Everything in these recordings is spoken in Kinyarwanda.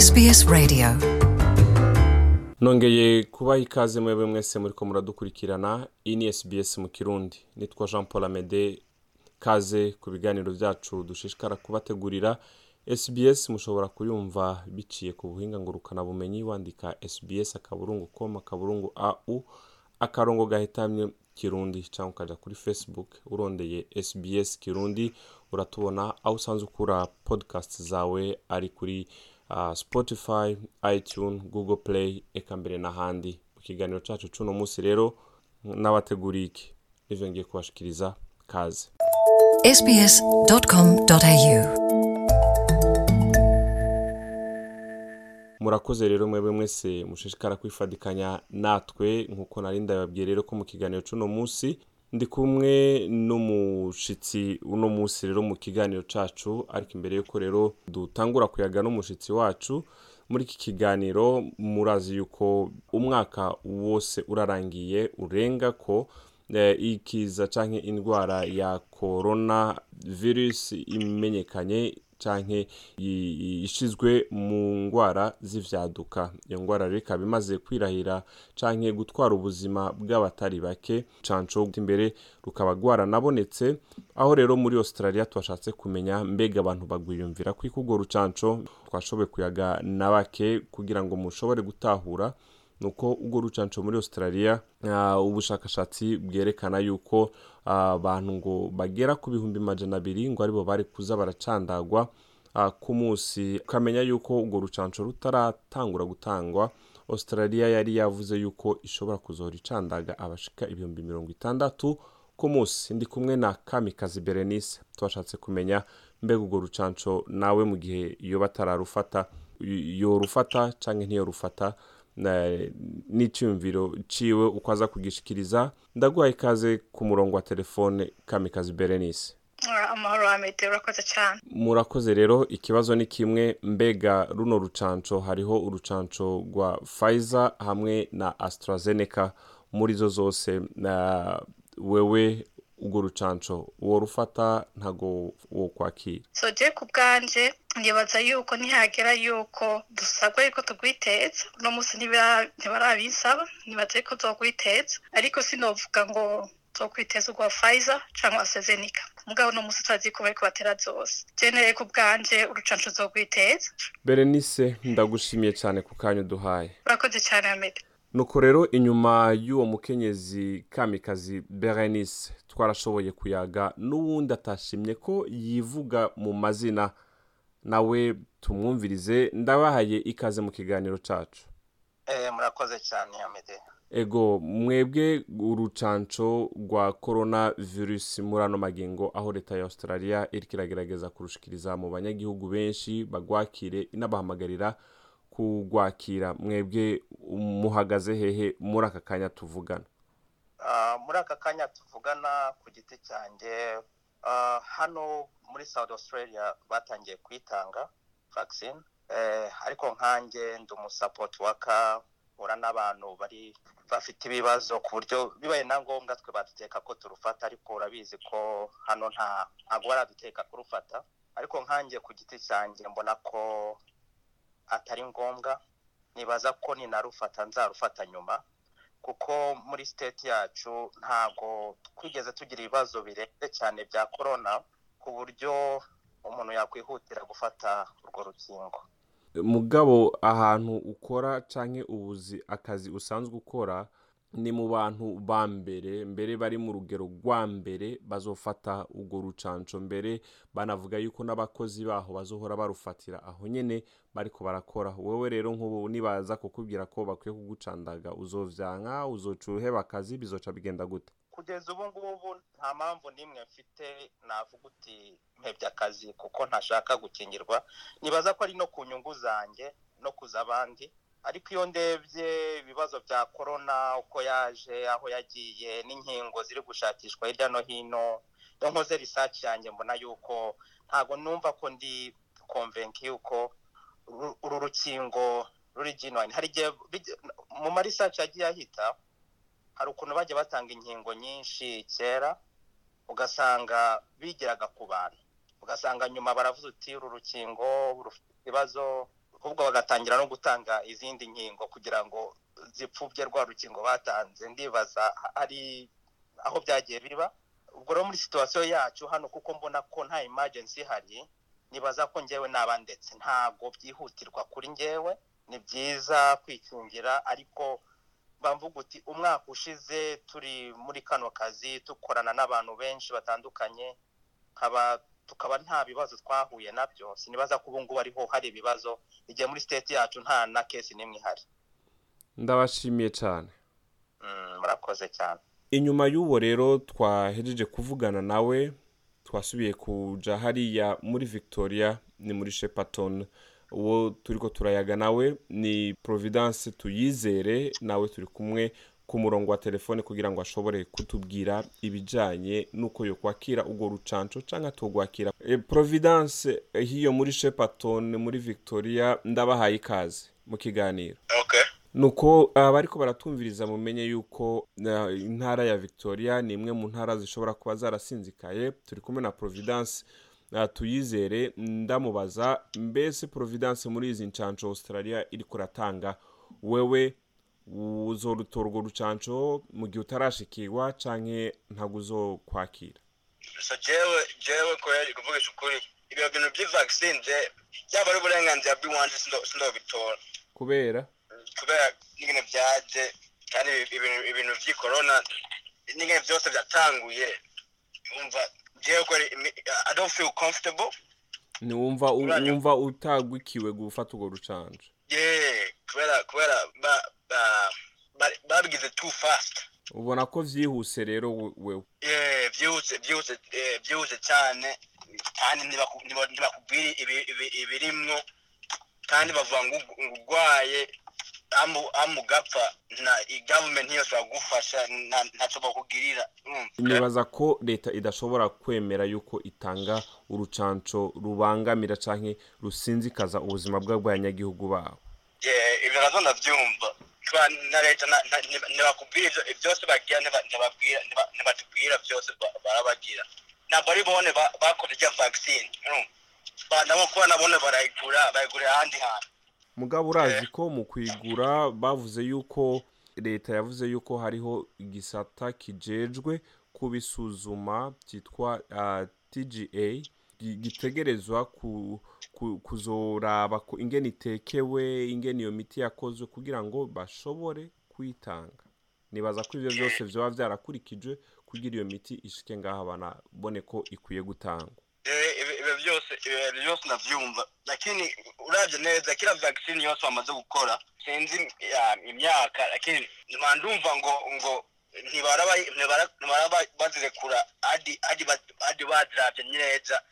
SBS Radio. Nongeye kubaha ikaze mwebwe mwese muri ko muradukurikirana. Iyi ni SBS mu kirundi. Nitwa jean paul amede. Kaze ku biganiro byacu dushishikara kubategurira. SBS mushobora kuyumva biciye ku buhinga ngurukanabumenyi wandika SBS akaburungu com akaburungu au akarongo gahitamye kirundi cyangwa ukajya kuri facebook. Urondeye SBS kirundi uratubona. Aho usanzwe ukura podcast zawe ari kuri spotify itunes google play eka mbere n'ahandi mu kiganiro cyacu cy'uno munsi rero n'abateguriye iki nivyo ngiye kubashikiriza kaze murakoze rero mwebwe mwese mushishikara kwifadikanya natwe nk'uko nari ndababwiye rero ko mu kiganiro cy'uno munsi ndi kumwe n'umushitsi uno munsi rero mu kiganiro cacu ariko imbere yuko rero dutangura kuyaga n'umushitsi wacu muri iki kiganiro murazi yuko umwaka wose urarangiye urenga ko eh, ikiza canke indwara ya corona virus imenyekanye canke i- ishizwe mu ngwara z'ivyaduka. Iyo ngwara rero ikaba imaze kwirahira canke gutwara ubuzima bw'abatari bake canco imbere rukaba rwaranabonetse aho rero muri australia twashatse kumenya mbega abantu bagwiyumvira ko urwo rucanco twashoboye kuyaga na bake kugira ngo mushobore gutahura nuko urwo rucanco muri australia ah, ubushakashatsi bwerekana yuko ah, abantu ngo bagera ku bihumbi majana abiri ngo ari bo bari kuza baracandagwa ah, ku munsi. Ukamenya yuko urwo rucanco rutaratangura gutangwa australia yari yavuze yuko ishobora kuzohora icandaga abashika ibihumbi mirongo itandatu ku munsi. Ndi kumwe na kamikazi berenice. Twashatse kumenya mbega urwo rucanco nawe mu gihe iyo batararufata yorufata canke ntiyorufata n'icyumviro ciwe uko aza kugishikiriza. Ndaguhaye ikaze ku murongo wa telefone kamikazi berenice. Ah, amahoro amede urakoze cyane. Murakoze rero ikibazo ni kimwe. Mbega runo rucanco hariho urucanco rwa Pfizer hamwe na AstraZeneca. Muri zo zose na wewe urwo rucanco. Uwo rufata ntago wo kwakira so je ku bwanje nibaza yuko ntihagera yuko dusabwa yuko tugwiteza. Uno munsi ntibarabisaba nibaza yuko tugwiteza ariko sinovuga ngo zokwiteza urwa Pfizer cyangwa AstraZeneca. Mugabo uno munsi turazi ko bariko batera zose. Jeneye ku bwanje urucanco zogwiteza. Berenice ndagushimiye cyane ku kanya uduhaye. Urakoze cyane amede nuko rero inyuma y'uwo mukenyezi kamikazi berenice twarashoboye kuyaga n'uwundi atashimye ko yivuga mu mazina. Nawe tumwumvirize ndabahaye ikaze mu kiganiro cacu. Eh, murakoze cyane amede ego mwebwe urucanco rwa corona virus muri ano magingo aho leta ya australia iriko iragerageza kurushikiriza mu banyagihugu benshi bagwakire inabahamagarira kugwakira mwebwe muhagaze hehe muri aka kanya tuvugana? Ah, muri aka kanya tuvugana ku giti cyanjye ah, hano muri south australia batangiye kwitanga vaccine eh, ariko nkanjye ndi umusapoti waka ura n'abantu bari bafite ibibazo ku buryo bibaye na ngombwa twe baduteka ko turufata ariko urabizi ko hano nta ntabwo baraduteka kurufata. Ariko nkanjye ku giti cyanjye mbona ko atari ngombwa nibaza ko ninarufata nzarufata nyuma kuko muri state yacu ntago twigeze tugira ibibazo birenze cyane bya corona ku buryo umuntu yakwihutira gufata urwo rukingo. Mugabo ahantu ukora canke ubuzi akazi usanzwe ukora ni mu bantu ba mbere mbere bari mu rugero rwa mbere bazofata urwo rucanco mbere banavuga yuko n'abakozi baho bazohora barufatira aho nyene bariko barakora. Wowe rero nk'ubu nibaza kukubwira ko bakwiye kugucandaga uzovyanka uzoca uheba akazi bizoca bigenda gute? Kugeza ubu ngubu nta mpamvu n'imwe mfite navuga uti mpebye akazi kuko ntashaka gukingirwa. Nibaza ko ari no ku nyungu zanjye no kuza abandi. Ariko iyo ndebye ibibazo bya korona uko yaje aho yagiye n'inkingo ziri gushakishwa hirya no hino iyo nkoze risaci yanjye mbona yuko ntabwo numva ko ndi konvenki yuko uru- rukingo ruri genuine. Hari igihe mu marisaci yagiye ahita hari ukuntu bajya batanga inkingo nyinshi kera ugasanga bigeraga ku bantu. Ugasanga nyuma baravuze uti uru rukingo rufite ibibazo ahubwo bagatangira no gutanga izindi nkingo kugira ngo zipfubye rwa rukingo batanze. Ndibaza ari aho byagiye biba. Ubwo rero muri situwasiyo yacu hano kuko mbona ko nta emergency ihari nibaza ko ngewe naba ndetse. Ntabwo byihutirwa kuri ngewe ni byiza kwikingira ariko bamvuga uti umwaka ushize turi muri kano kazi dukorana n'abantu benshi batandukanye nkaba tukaba nta bibazo twahuye na byo sinibaza ko ubu ngubu ariho hari ibibazo. Igihe muri state yacu nta na kesi n'imwe ihari. Ndabashimiye cyane. Mm, murakoze cyane. Inyuma y'uwo rero twahejeje kuvugana nawe twasubiye kuja hariya muri victoria ni muri shepaton uwo turi ko turayaga nawe ni providence tuyizere nawe turi kumwe. Ku murongo wa telefone kugira ngo ashobore kutubwira ibijyanye n'uko yo kwakira urwo rucanco cyangwa tugwakira e, providence eh, hiyo muri shepaton muri victoria ndabahaye ikaze mu kiganiro. Nuko abariko baratumviriza mumenye yuko uh, intara ya victoria ni imwe mu ntara zishobora kuba zarasinzikaye. Turi kumwe na providence uh, tuyizere ndamubaza mbese providence muri izi ncanco australia iri kuratanga wewe uzorutora urwo rucanco mu gihe utarashikirwa canke ntabwo uzokwakira. So jewe jewe kweli kuvugisha ukuri ibyo bintu by'ivaccine je byaba ari uburenganzira bw'iwanje sindo- sindobitora. Kubera? Kubera n'ingene byaje kandi ibi- ibintu corona n'ingene byose byatanguye umva jewe kweli imi- i don't feel comfortable. Ntiwumva u- Uranyumva? wumva utagwikiwe gufata urwo rucanco. Yeah kubera kubera ba- ba- ba- babigize too fast. Ubona ko vyihuse rero we- wewe. Yeah byihuse byihuse eh, byihuse cyane. Kandi ntibaku- ntiba- ntibakubwira ibi- ibi- ibirimwo. Kandi bavuga ngo urwaye amu amu ugapfa na government ntiyashobora kugufasha nta- ntacyo bakugirira nibaza ko leta idashobora kwemera yuko itanga urucanco rubangamira canke rusinzikaza ubuzima bw'abanyagihugu babo. Yeah, ibyo na zo ndabyumva na leta ntibakubwira byose bagira ntibatubwira byose ba- barabagira. Ntabwo ari bone ba- bakoze ijya? Ba- nabo kuba nabone barayigura bayigurira ahandi hantu. Mugabo urazi ko mu kwigura bavuze yuko leta yavuze yuko hariho igisata kijejwe kubisuzuma cyitwa uh, tga gi- gitegerezwa ku, kuzoraba ingene itekewe ingene iyo miti yakozwe kugira ngo bashobore kuyitanga nibaza ko ivyo byose vyoba vyarakurikijwe kugira iyo miti ishike ngaha banabone ko ikwiye gutangwa. Ibyo byose ibyo byose ndabyumva lakini uravye neza kila vaccine yose bamaze gukora sinzi ya, imyaka lakini ndumva ngo ngo ntibara- bazirekura hadi hadi ba- hadi baziravye neza.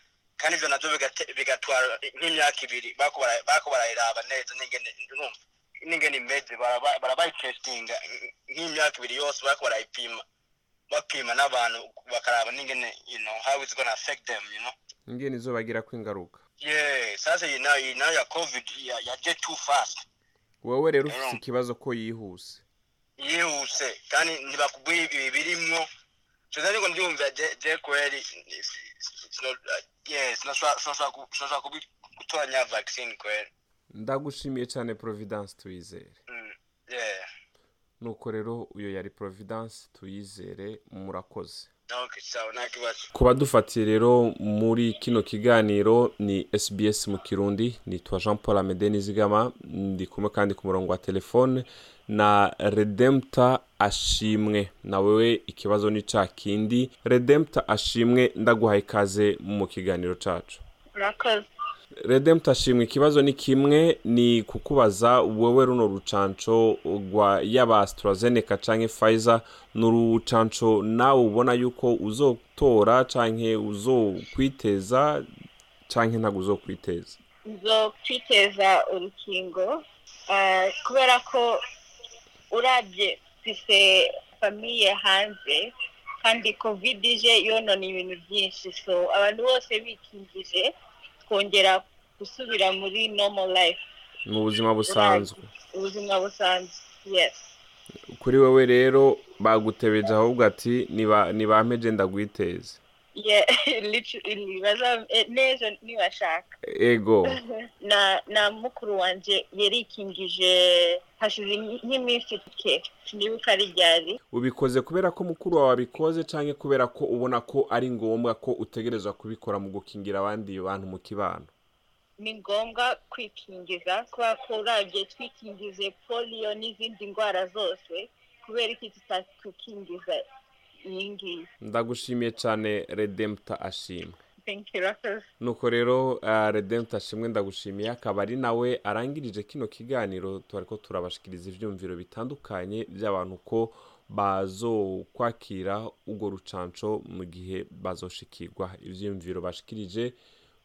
Kandi navyo bigate- bigatwara nk'imyaka ibiri. Bako bara- bako barayiraba neza n'ingene imeze baraba- barabayitestinga nk'imyaka ibiri yose bako barayipima bapima n'abantu bakaraba n'ingene you know how it's gonna affect them you know? Ingene izobagirako ingaruka yeah sasa iyi na yo iyi na yo ya covid ya yaje too fast. Wewe rero ufite ikibazo ko yihuse. Yihuse kandi ntibakubwira ibi birimwo tuza niko ndyumva je yeah sinashobora gutoranya kweli ndagushimiye cyane providence tuyizere. Mm, nuko rero uyo yari providence tuyizere murakoze. Ku badufatiye rero muri kino kiganiro ni sbs mu kirundi nitwa jean paul amede nizigama ndi kumwe kandi ku murongo wa telefone na redempta ashimwe. Na wewe ikibazo ni ca kindi. Redempta ashimwe ndaguhaye ikaze mu kiganiro cacu. Murakoze. Redempta ashimwe ikibazo ni kimwe ni kukubaza wowe runo rucanco rwa yaba AstraZeneca canke Pfizer ni urucanco nawe ubona yuko uzotora canke uzokwiteza canke ntabwo uzokwiteza? Zo kwiteza urukingo ah, kubera ko urabye mfise famiye hanze kandi covid ije yonona ibintu byinshi. So abantu bose bikingije twongera gusubira muri normal life. Mu buzima busanzwe. Ubuzima busanzwe. Yes. Kuri wowe rero bagutebeje ahubwo ati niba nibampeje ndagwiteze. Yeah, n'ejo nibashaka ego. Na na mukuru wanje yarikingije hashize nk'iminsi ike sinibuka ari ryari. Ubikoze kubera ko mukuru wawe abikoze cyangwa kubera ko ubona ko ari ngombwa ko utegerezwa kubikora mu gukingira abandi bantu mu kibano? Ni ngombwa kwikingiza kubera ko urabye twikingize polio n'izindi ndwara zose kubera iki tutakwikingiza. Iyi ngiyi ndagushimiye cyane redempta ashimwe. Nuko rero uh, redempta ashimwe ndagushimiye akaba ari nawe arangirije kino kiganiro turi ko turabashikiriza ibyumviro bitandukanye by'abantu ko bazokwakira urwo rucanco mu gihe bazoshikirwa. Ibyiyumviro bashikirije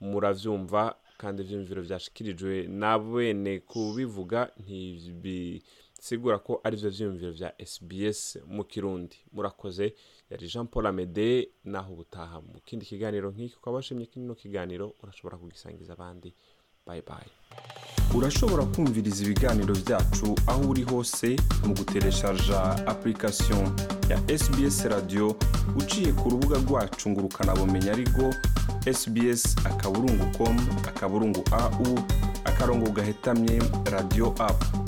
murabyumva kandi ibyiyumviro byashikirijwe na bene kubivuga ntibisigura ko ari byo byiyumviro bya SBS mu kirundi. Murakoze yari Jean Paul Amede naho ubutaha mu kindi kiganiro nk'iki. Ukaba washimye kino kiganiro urashobora kugisangiza abandi. Bye bye. Urashobora kumviriza ibiganiro byacu aho uri hose mu gutereshaja application ya SBS radio. Uciye ku rubuga rwacu ngo ukanabumenya ariko sbs akaburungu com akaburungu au akarongo gahetamye radio app.